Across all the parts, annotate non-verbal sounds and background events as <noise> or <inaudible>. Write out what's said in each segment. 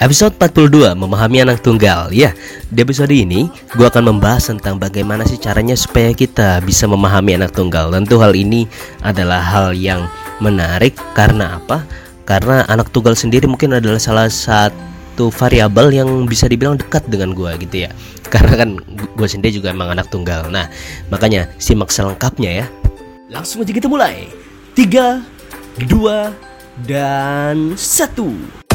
Episode 42 Memahami anak tunggal. Ya, di episode ini gue akan membahas tentang bagaimana sih caranya supaya kita bisa memahami anak tunggal. Tentu hal ini adalah hal yang menarik. Karena apa? Karena anak tunggal sendiri mungkin adalah salah satu variabel yang bisa dibilang dekat dengan gue gitu ya. Karena kan gue sendiri juga emang anak tunggal. Nah, makanya simak selengkapnya ya. Langsung aja kita mulai. 3, 2, dan 1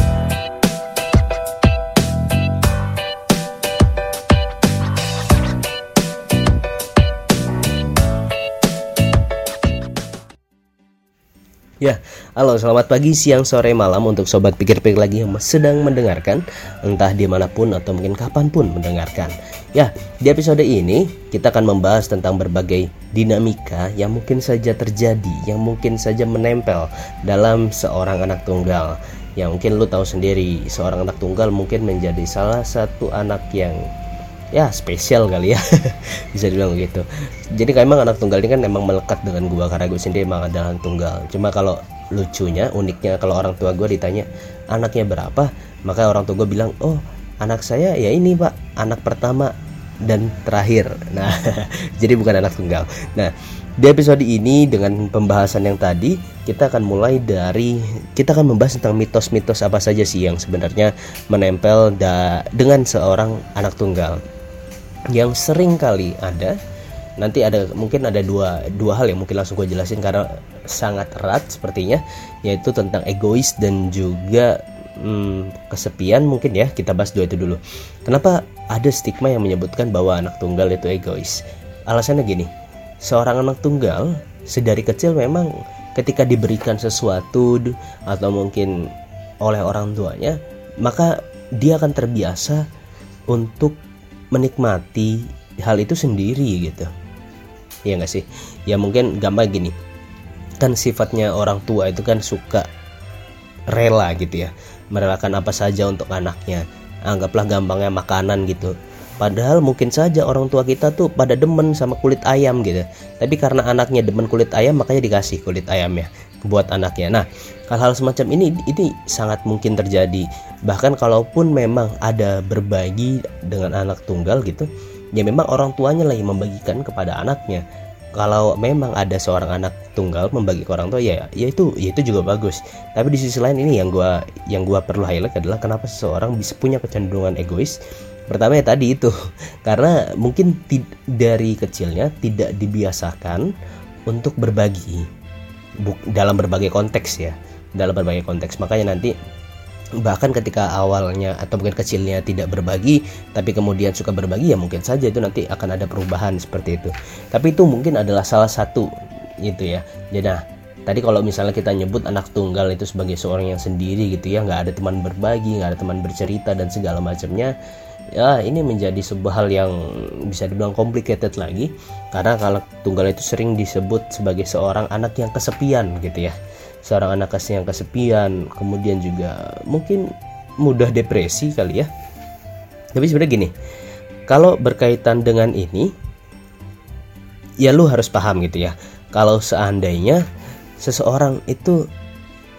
Ya, halo selamat pagi, siang, sore, malam untuk sobat pikir-pikir lagi yang sedang mendengarkan Entah di mana pun atau mungkin kapan pun mendengarkan. Ya, di episode ini kita akan membahas tentang berbagai dinamika yang mungkin saja terjadi Yang mungkin saja menempel dalam seorang anak tunggal. Yang mungkin lu tahu sendiri, seorang anak tunggal mungkin menjadi salah satu anak yang ya spesial kali ya. <laughs> Bisa dibilang begitu. Jadi emang anak tunggal ini kan emang melekat dengan gua karena gue sendiri emang adalah anak tunggal. Cuma kalau lucunya uniknya kalau orang tua gue ditanya anaknya berapa? Maka orang tua gue bilang oh anak saya ya ini pak. Anak pertama dan terakhir. Nah <laughs> jadi bukan anak tunggal. Nah di episode ini dengan pembahasan yang tadi kita akan mulai dari kita akan membahas tentang mitos-mitos apa saja sih yang sebenarnya menempel da, dengan seorang anak tunggal yang sering kali ada nanti ada mungkin ada dua dua hal yang mungkin langsung gue jelasin karena sangat erat sepertinya yaitu tentang egois dan juga hmm, kesepian mungkin ya kita bahas dua itu dulu. Kenapa ada stigma yang menyebutkan bahwa anak tunggal itu egois? Alasannya gini seorang anak tunggal sedari kecil memang ketika diberikan sesuatu atau mungkin oleh orang tuanya maka dia akan terbiasa untuk menikmati hal itu sendiri gitu. Ya nggak sih? Ya mungkin gampang gini. Kan sifatnya orang tua itu kan suka rela gitu ya. Merelakan apa saja untuk anaknya. Anggaplah gampangnya makanan gitu Padahal mungkin saja orang tua kita tuh pada demen sama kulit ayam gitu. Tapi karena anaknya demen kulit ayam makanya dikasih kulit ayamnya buat anaknya. Nah, hal-hal semacam ini ini sangat mungkin terjadi. Bahkan kalaupun memang ada berbagi dengan anak tunggal gitu, ya memang orang tuanya yang membagikan kepada anaknya. Kalau memang ada seorang anak tunggal membagi ke orang tua ya, ya itu ya itu juga bagus. Tapi di sisi lain ini yang gua yang gua perlu highlight adalah kenapa seseorang bisa punya kecenderungan egois pertama ya tadi itu <laughs> karena mungkin dari kecilnya tidak dibiasakan untuk berbagi dalam berbagai konteks ya dalam berbagai konteks. Makanya nanti bahkan ketika awalnya atau mungkin kecilnya tidak berbagi tapi kemudian suka berbagi ya mungkin saja itu nanti akan ada perubahan seperti itu. Tapi itu mungkin adalah salah satu gitu ya. Jadi nah tadi kalau misalnya kita nyebut anak tunggal itu sebagai seorang yang sendiri gitu ya nggak ada teman berbagi nggak ada teman bercerita dan segala macamnya ya ini menjadi sebuah hal yang bisa dibilang complicated lagi karena kalau tunggal itu sering disebut sebagai seorang anak yang kesepian gitu ya. Seorang anak yang kesepian kemudian juga mungkin mudah depresi kali ya. Tapi sebenarnya gini kalau berkaitan dengan ini ya lu harus paham gitu ya. Kalau seandainya seseorang itu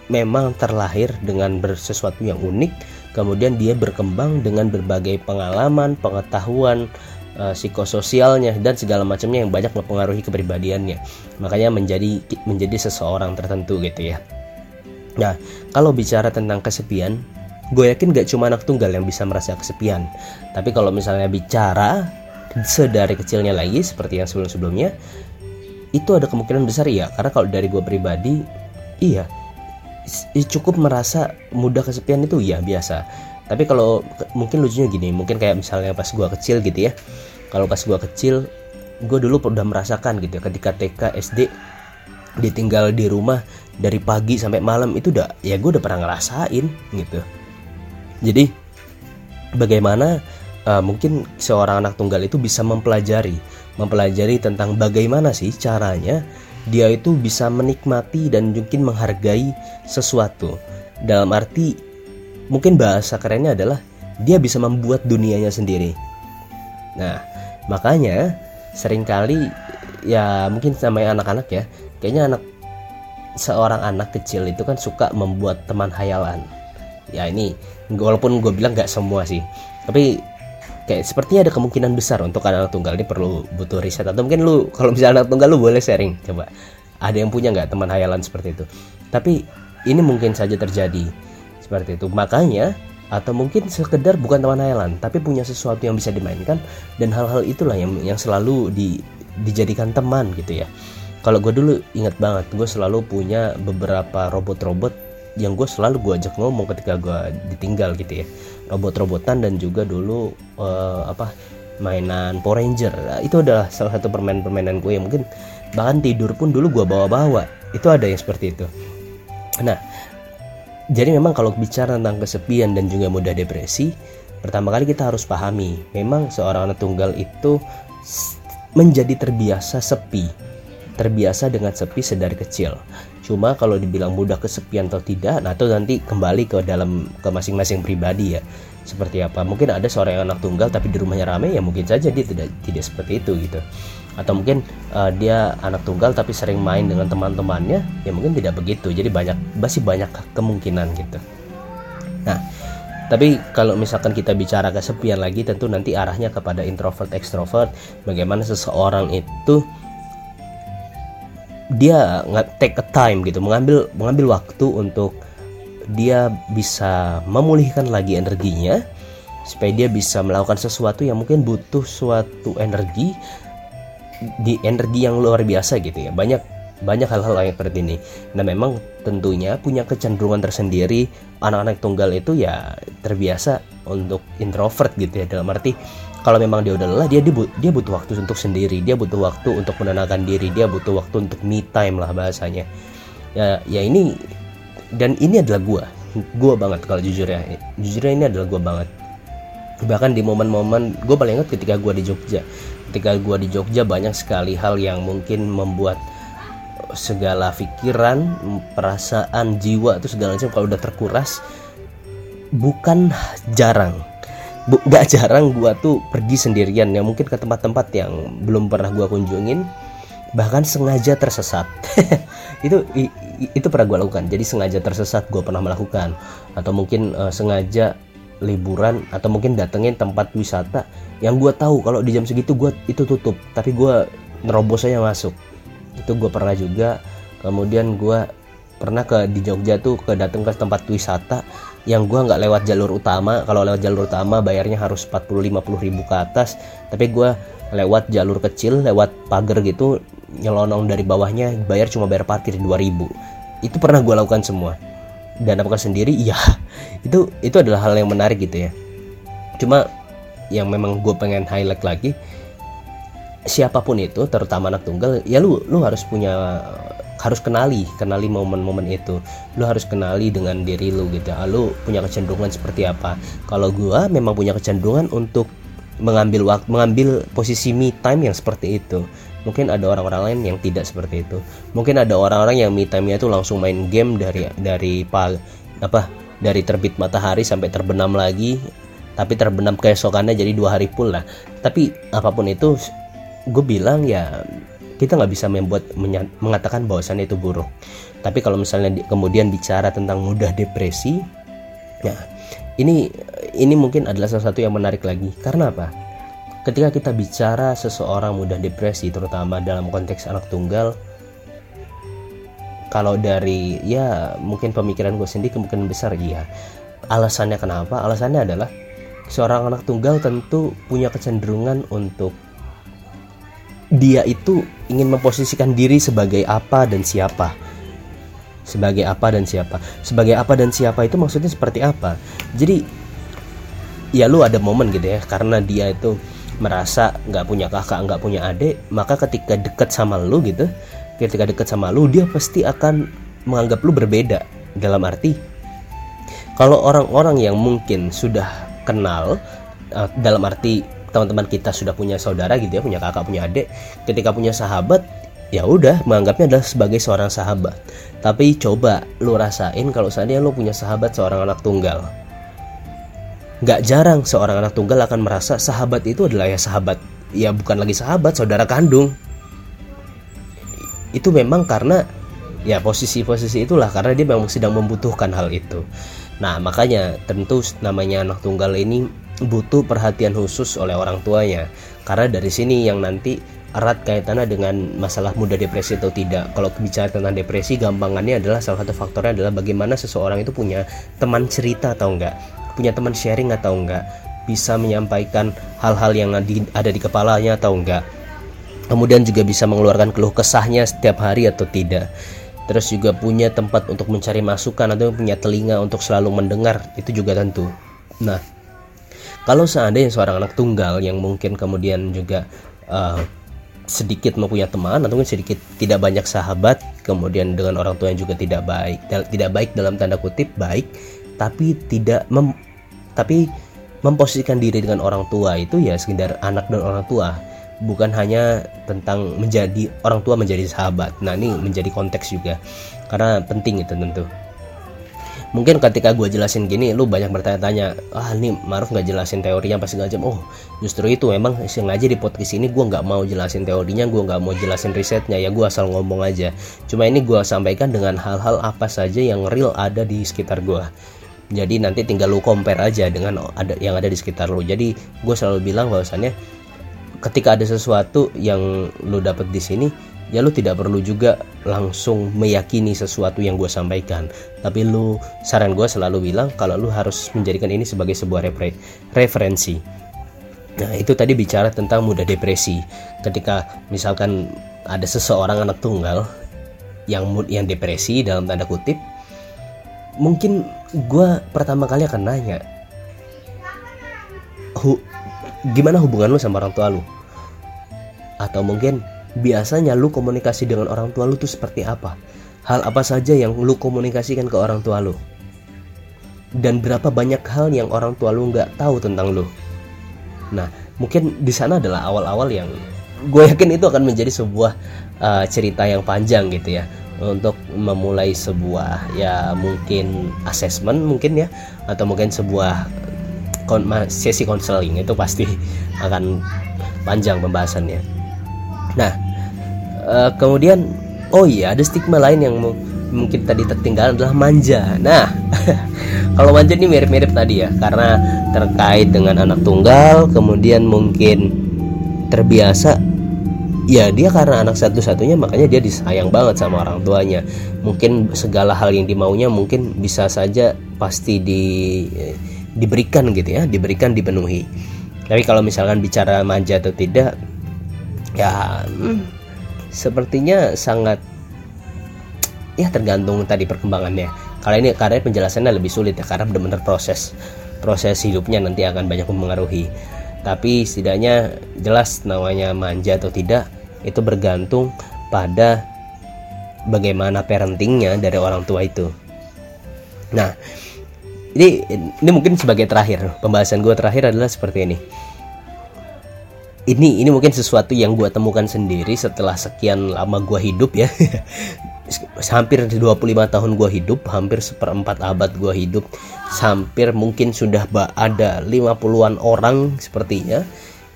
memang terlahir dengan bersesuatu yang unik kemudian dia berkembang dengan berbagai pengalaman pengetahuan uh, psikososialnya dan segala macamnya yang banyak mempengaruhi kepribadiannya. Makanya menjadi menjadi seseorang tertentu gitu ya. Nah kalau bicara tentang kesepian gue yakin gak cuma anak tunggal yang bisa merasa kesepian. Tapi kalau misalnya bicara sedari kecilnya lagi seperti yang sebelum-sebelumnya itu ada kemungkinan besar ya karena kalau dari gue pribadi iya cukup merasa mudah kesepian itu ya biasa. Tapi kalau mungkin lucunya gini mungkin kayak misalnya pas gua kecil gitu ya. Kalau pas gua kecil gue dulu udah merasakan gitu ya ketika TK SD ditinggal di rumah dari pagi sampai malam itu udah ya gue udah pernah ngerasain gitu. Jadi bagaimana uh, mungkin seorang anak tunggal itu bisa mempelajari mempelajari tentang bagaimana sih caranya dia itu bisa menikmati dan mungkin menghargai sesuatu. Dalam arti mungkin bahasa kerennya adalah dia bisa membuat dunianya sendiri. Nah makanya sering kali ya mungkin sama anak-anak ya kayaknya anak seorang anak kecil itu kan suka membuat teman hayalan. Ya ini walaupun gue bilang gak semua sih tapi kayak sepertinya ada kemungkinan besar untuk anak tunggal ini perlu butuh riset. Atau mungkin lu <laughs> kalau misalnya anak tunggal lu boleh sharing. Coba ada yang punya nggak teman hayalan seperti itu? Tapi ini mungkin saja terjadi seperti itu. Makanya atau mungkin sekedar bukan teman hayalan tapi punya sesuatu yang bisa dimainkan dan hal-hal itulah yang yang selalu di, dijadikan teman gitu ya. Kalau gue dulu ingat banget gue selalu punya beberapa robot-robot yang gue selalu gue ajak ngomong ketika gue ditinggal gitu ya robot-robotan dan juga dulu uh, apa mainan Power Ranger. Nah, itu adalah salah satu permainan-permainan gue. Yang mungkin bahkan tidur pun dulu gue bawa-bawa. Itu ada yang seperti itu. Nah jadi memang kalau bicara tentang kesepian dan juga mudah depresi pertama kali kita harus pahami memang seorang anak tunggal itu menjadi terbiasa sepi. Terbiasa dengan sepi sedari kecil. Cuma kalau dibilang mudah kesepian atau tidak, nah itu nanti kembali ke dalam ke masing-masing pribadi ya. Seperti apa? Mungkin ada seorang yang anak tunggal tapi di rumahnya ramai ya mungkin saja dia tidak tidak seperti itu gitu. Atau mungkin uh, dia anak tunggal tapi sering main dengan teman-temannya ya mungkin tidak begitu. Jadi banyak masih banyak kemungkinan gitu. Nah, tapi kalau misalkan kita bicara kesepian lagi tentu nanti arahnya kepada introvert extrovert bagaimana seseorang itu dia nggak take a time gitu mengambil mengambil waktu untuk dia bisa memulihkan lagi energinya supaya dia bisa melakukan sesuatu yang mungkin butuh suatu energi di energi yang luar biasa gitu ya. Banyak banyak hal-hal yang seperti ini. Nah memang tentunya punya kecenderungan tersendiri. Anak-anak tunggal itu ya terbiasa untuk introvert gitu ya dalam arti kalau memang dia udah lelah dia dia butuh waktu untuk sendiri. Dia butuh waktu untuk menenangkan diri. Dia butuh waktu untuk me time lah bahasanya. Ya ya ini dan ini adalah gua. Gua banget kalau jujur ya. Jujurnya ini adalah gua banget. Bahkan di momen-momen gue paling ingat ketika gue di Jogja. Ketika gue di Jogja banyak sekali hal yang mungkin membuat segala pikiran perasaan jiwa itu segala macam kalau udah terkuras bukan jarang gak jarang gua tuh pergi sendirian ya mungkin ke tempat-tempat yang belum pernah gua kunjungin bahkan sengaja tersesat. <laughs> Itu i, itu pernah gua lakukan. Jadi sengaja tersesat gua pernah melakukan. Atau mungkin uh, sengaja liburan atau mungkin datengin tempat wisata yang gua tahu kalau di jam segitu gua itu tutup tapi gua nerobos aja masuk. Itu gua pernah juga. Kemudian gua pernah ke di Jogja tuh ke datang ke tempat wisata yang gue nggak lewat jalur utama kalau lewat jalur utama bayarnya harus 40-50 ribu ke atas. Tapi gue lewat jalur kecil lewat pagar gitu nyelonong dari bawahnya bayar cuma bayar parkir 2000 itu pernah gue lakukan semua. Dan apakah sendiri? Iya. <laughs> Itu itu adalah hal yang menarik gitu ya. Cuma yang memang gue pengen highlight lagi siapa pun itu terutama anak tunggal ya lu lu harus punya harus kenali kenali momen-momen itu. Lu harus kenali dengan diri lu gitu. Ah, lu punya kecenderungan seperti apa? Kalau gua memang punya kecenderungan untuk mengambil waktu mengambil posisi me time yang seperti itu. Mungkin ada orang-orang lain yang tidak seperti itu. Mungkin ada orang-orang yang me time-nya itu langsung main game dari dari apa dari terbit matahari sampai terbenam lagi tapi terbenam keesokannya jadi dua hari pula tapi apa pun itu gue bilang ya kita nggak bisa membuat mengatakan bahwasannya itu buruk. Tapi kalau misalnya di, kemudian bicara tentang mudah depresi ya ini ini mungkin adalah salah satu yang menarik lagi. Karena apa? Ketika kita bicara seseorang mudah depresi terutama dalam konteks anak tunggal kalau dari ya mungkin pemikiran gue sendiri kemungkinan besar iya. Alasannya kenapa? Alasannya adalah seorang anak tunggal tentu punya kecenderungan untuk dia itu ingin memposisikan diri sebagai apa dan siapa. Sebagai apa dan siapa. Sebagai apa dan siapa itu maksudnya seperti apa? Jadi ya lu ada momen gitu ya karena dia itu merasa nggak punya kakak nggak punya adik maka ketika deket sama lu gitu ketika deket sama lu dia pasti akan menganggap lu berbeda dalam arti kalau orang-orang yang mungkin sudah kenal uh, dalam arti teman-teman kita sudah punya saudara gitu ya punya kakak punya adik ketika punya sahabat ya udah menganggapnya adalah sebagai seorang sahabat. Tapi coba lu rasain kalau seandainya lu punya sahabat seorang anak tunggal. Nggak jarang seorang anak tunggal akan merasa sahabat itu adalah ya sahabat. Ya bukan lagi sahabat saudara kandung. Itu memang karena ya posisi-posisi itulah karena dia memang sedang membutuhkan hal itu. Nah makanya tentu namanya anak tunggal ini butuh perhatian khusus oleh orang tuanya. Karena dari sini yang nanti erat kaitannya dengan masalah mudah depresi atau tidak. Kalau bicara tentang depresi, gampangannya adalah salah satu faktornya adalah bagaimana seseorang itu punya teman cerita atau enggak, punya teman sharing atau enggak, bisa menyampaikan hal-hal yang ada di kepalanya atau enggak. Kemudian juga bisa mengeluarkan keluh kesahnya setiap hari atau tidak. Terus juga punya tempat untuk mencari masukan atau punya telinga untuk selalu mendengar itu juga tentu. Nah kalau seandainya seorang anak tunggal yang mungkin kemudian juga uh, sedikit mempunyai teman atau mungkin sedikit tidak banyak sahabat kemudian dengan orang tua yang juga tidak baik tidak baik dalam tanda kutip baik tapi tidak mem, tapi memposisikan diri dengan orang tua itu ya sekedar anak dan orang tua bukan hanya tentang menjadi orang tua menjadi sahabat. Nah ini menjadi konteks juga karena penting itu tentu. Mungkin ketika gue jelasin gini, lu banyak bertanya-tanya, ah ini Maruf nggak jelasin teorinya pas segala jam. Oh justru itu memang sengaja di podcast ini gue nggak mau jelasin teorinya, gue nggak mau jelasin risetnya ya gue asal ngomong aja. Cuma ini gue sampaikan dengan hal-hal apa saja yang real ada di sekitar gue jadi nanti tinggal lu compare aja dengan ada yang ada di sekitar lu jadi gue selalu bilang bahwasannya ketika ada sesuatu yang lo dapet di sini ya lo tidak perlu juga langsung meyakini sesuatu yang gue sampaikan. Tapi lo saran gue selalu bilang kalau lo harus menjadikan ini sebagai sebuah refer referensi. Nah itu tadi bicara tentang mudah depresi. Ketika misalkan ada seseorang anak tunggal yang yang depresi dalam tanda kutip mungkin gue pertama kali akan nanya gimana hubungan lu sama orang tua lu? Atau mungkin biasanya lu komunikasi dengan orang tua lu tuh seperti apa? Hal apa saja yang lu komunikasikan ke orang tua lu? Dan berapa banyak hal yang orang tua lu nggak tahu tentang lu? Nah mungkin di sana adalah awal-awal yang gue yakin itu akan menjadi sebuah uh, cerita yang panjang gitu ya. Untuk memulai sebuah ya mungkin assessment mungkin ya atau mungkin sebuah sesi konseling itu pasti akan panjang pembahasannya. Nah, uh, kemudian oh iya ada stigma lain yang mungkin tadi tertinggal adalah manja. Nah, <laughs> kalau manja ini mirip-mirip tadi ya karena terkait dengan anak tunggal, kemudian mungkin terbiasa ya dia karena anak satu-satunya makanya dia disayang banget sama orang tuanya mungkin segala hal yang dimaunya mungkin bisa saja pasti di diberikan gitu ya diberikan dipenuhi. Tapi kalau misalkan bicara manja atau tidak ya hmm, sepertinya sangat ya tergantung tadi perkembangannya. Kalau ini karena penjelasannya lebih sulit ya karena benar-benar proses proses hidupnya nanti akan banyak mempengaruhi. Tapi setidaknya jelas namanya manja atau tidak itu bergantung pada bagaimana parentingnya dari orang tua itu. Nah ini ini mungkin sebagai terakhir. Pembahasan gue terakhir adalah seperti ini. Ini ini mungkin sesuatu yang gue temukan sendiri setelah sekian lama gue hidup ya. <laughs> Hampir 25 tahun gue hidup hampir seperempat abad gue hidup hampir mungkin sudah ada 50-an orang sepertinya.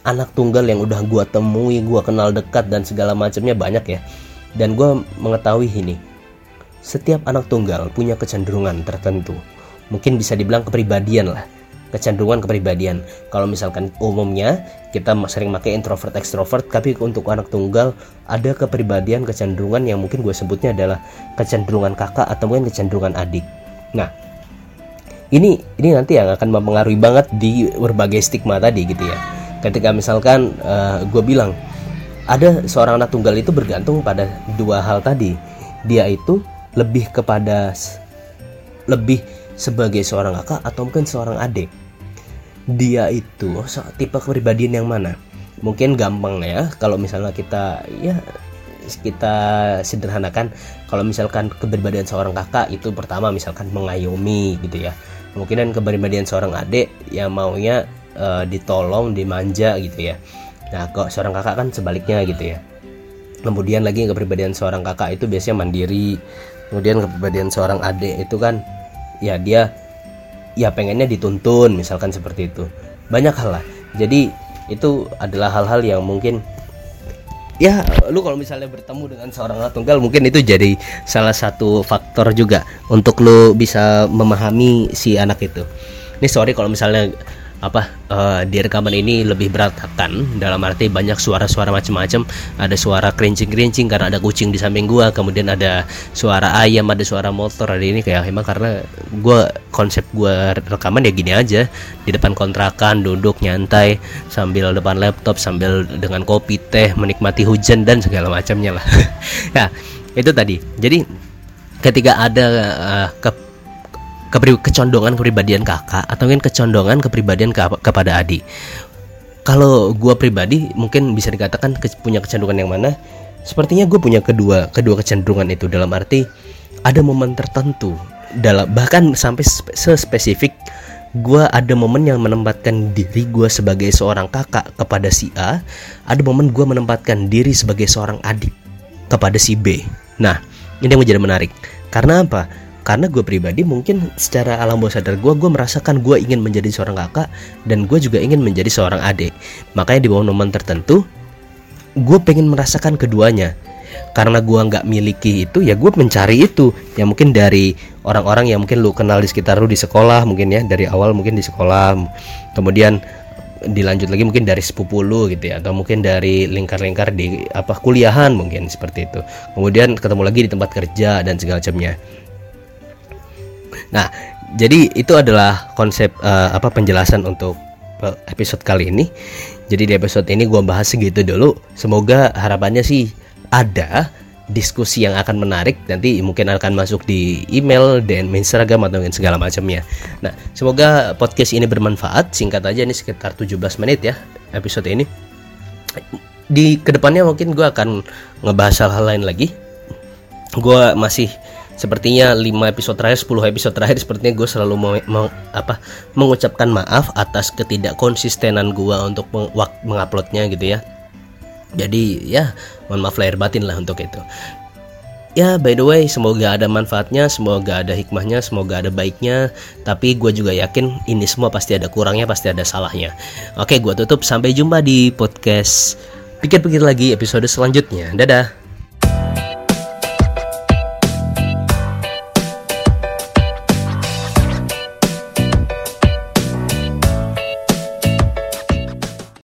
Anak tunggal yang udah gue temui gue kenal dekat dan segala macamnya banyak ya. Dan gue mengetahui ini setiap anak tunggal punya kecenderungan tertentu mungkin bisa dibilang kepribadian lah kecenderungan kepribadian. Kalau misalkan umumnya kita sering pakai introvert extrovert tapi untuk anak tunggal ada kepribadian kecenderungan yang mungkin gue sebutnya adalah kecenderungan kakak atau mungkin kecenderungan adik. Nah ini ini nanti yang akan mempengaruhi banget di berbagai stigma tadi gitu ya. Ketika misalkan uh, gue bilang ada seorang anak tunggal itu bergantung pada dua hal tadi. Dia itu lebih kepada lebih sebagai seorang kakak atau mungkin seorang adik. Dia itu tipe kepribadian yang mana? Mungkin gampang ya kalau misalnya kita ya kita sederhanakan. Kalau misalkan kepribadian seorang kakak itu pertama misalkan mengayomi gitu ya. Kemungkinan kepribadian seorang adik yang maunya uh, ditolong dimanja gitu ya. Nah kok seorang kakak kan sebaliknya gitu ya. Kemudian lagi kepribadian seorang kakak itu biasanya mandiri. Kemudian kepribadian seorang adik itu kan ya dia ya pengennya dituntun misalkan seperti itu. Banyak hal lah. Jadi itu adalah hal-hal yang mungkin ya lu kalau misalnya bertemu dengan seorang anak tunggal mungkin itu jadi salah satu faktor juga untuk lu bisa memahami si anak itu. Ini sorry kalau misalnya apa uh, di rekaman ini lebih berantakan dalam arti banyak suara-suara macam-macam. Ada suara kerincing-kerincing karena ada kucing di samping gua kemudian ada suara ayam ada suara motor ada ini. Kayak emang karena gua konsep gua rekaman ya gini aja. Di depan kontrakan duduk nyantai sambil depan laptop sambil dengan kopi teh menikmati hujan dan segala macamnya lah. <laughs> Ya itu tadi. Jadi ketika ada uh, ke kepri kecondongan kepribadian kakak atau mungkin kecondongan kepribadian ke kepada adik. Kalau gue pribadi mungkin bisa dikatakan ke punya kecenderungan yang mana sepertinya gue punya kedua kedua kecenderungan itu. Dalam arti ada momen tertentu dalam bahkan sampai sespesifik gue ada momen yang menempatkan diri gue sebagai seorang kakak kepada si A ada momen gue menempatkan diri sebagai seorang adik kepada si B. Nah ini yang menjadi menarik. Karena apa karena gue pribadi mungkin secara alam bawah sadar gue gue merasakan gue ingin menjadi seorang kakak dan gue juga ingin menjadi seorang adik. Makanya di bawah momen tertentu gue pengen merasakan keduanya. Karena gue nggak miliki itu ya gue mencari itu. Ya mungkin dari orang-orang yang mungkin lu kenal di sekitar lu di sekolah mungkin ya dari awal mungkin di sekolah. Kemudian dilanjut lagi mungkin dari sepupu lu gitu ya atau mungkin dari lingkar-lingkar di apa kuliahan mungkin seperti itu. Kemudian ketemu lagi di tempat kerja dan segala macamnya Nah, jadi itu adalah konsep uh, apa penjelasan untuk eh, episode kali ini. Jadi di episode ini gue bahas segitu dulu. Semoga harapannya sih ada diskusi yang akan menarik nanti mungkin akan masuk di email dan Instagram atau segala macamnya. Nah, semoga podcast ini bermanfaat. Singkat aja ini sekitar 17 menit ya episode ini. Di ke depannya mungkin gue akan ngebahas hal-hal lain lagi. Gue masih sepertinya 5 episode terakhir 10 episode terakhir sepertinya gue selalu mau, mau apa mengucapkan maaf atas ketidakkonsistenan gue untuk meng, menguploadnya gitu ya. Jadi ya mohon maaf lahir batin lah untuk itu. Ya by the way semoga ada manfaatnya semoga ada hikmahnya semoga ada baiknya. Tapi gue juga yakin ini semua pasti ada kurangnya pasti ada salahnya. Oke gue tutup. Sampai jumpa di podcast pikir-pikir lagi episode selanjutnya. Dadah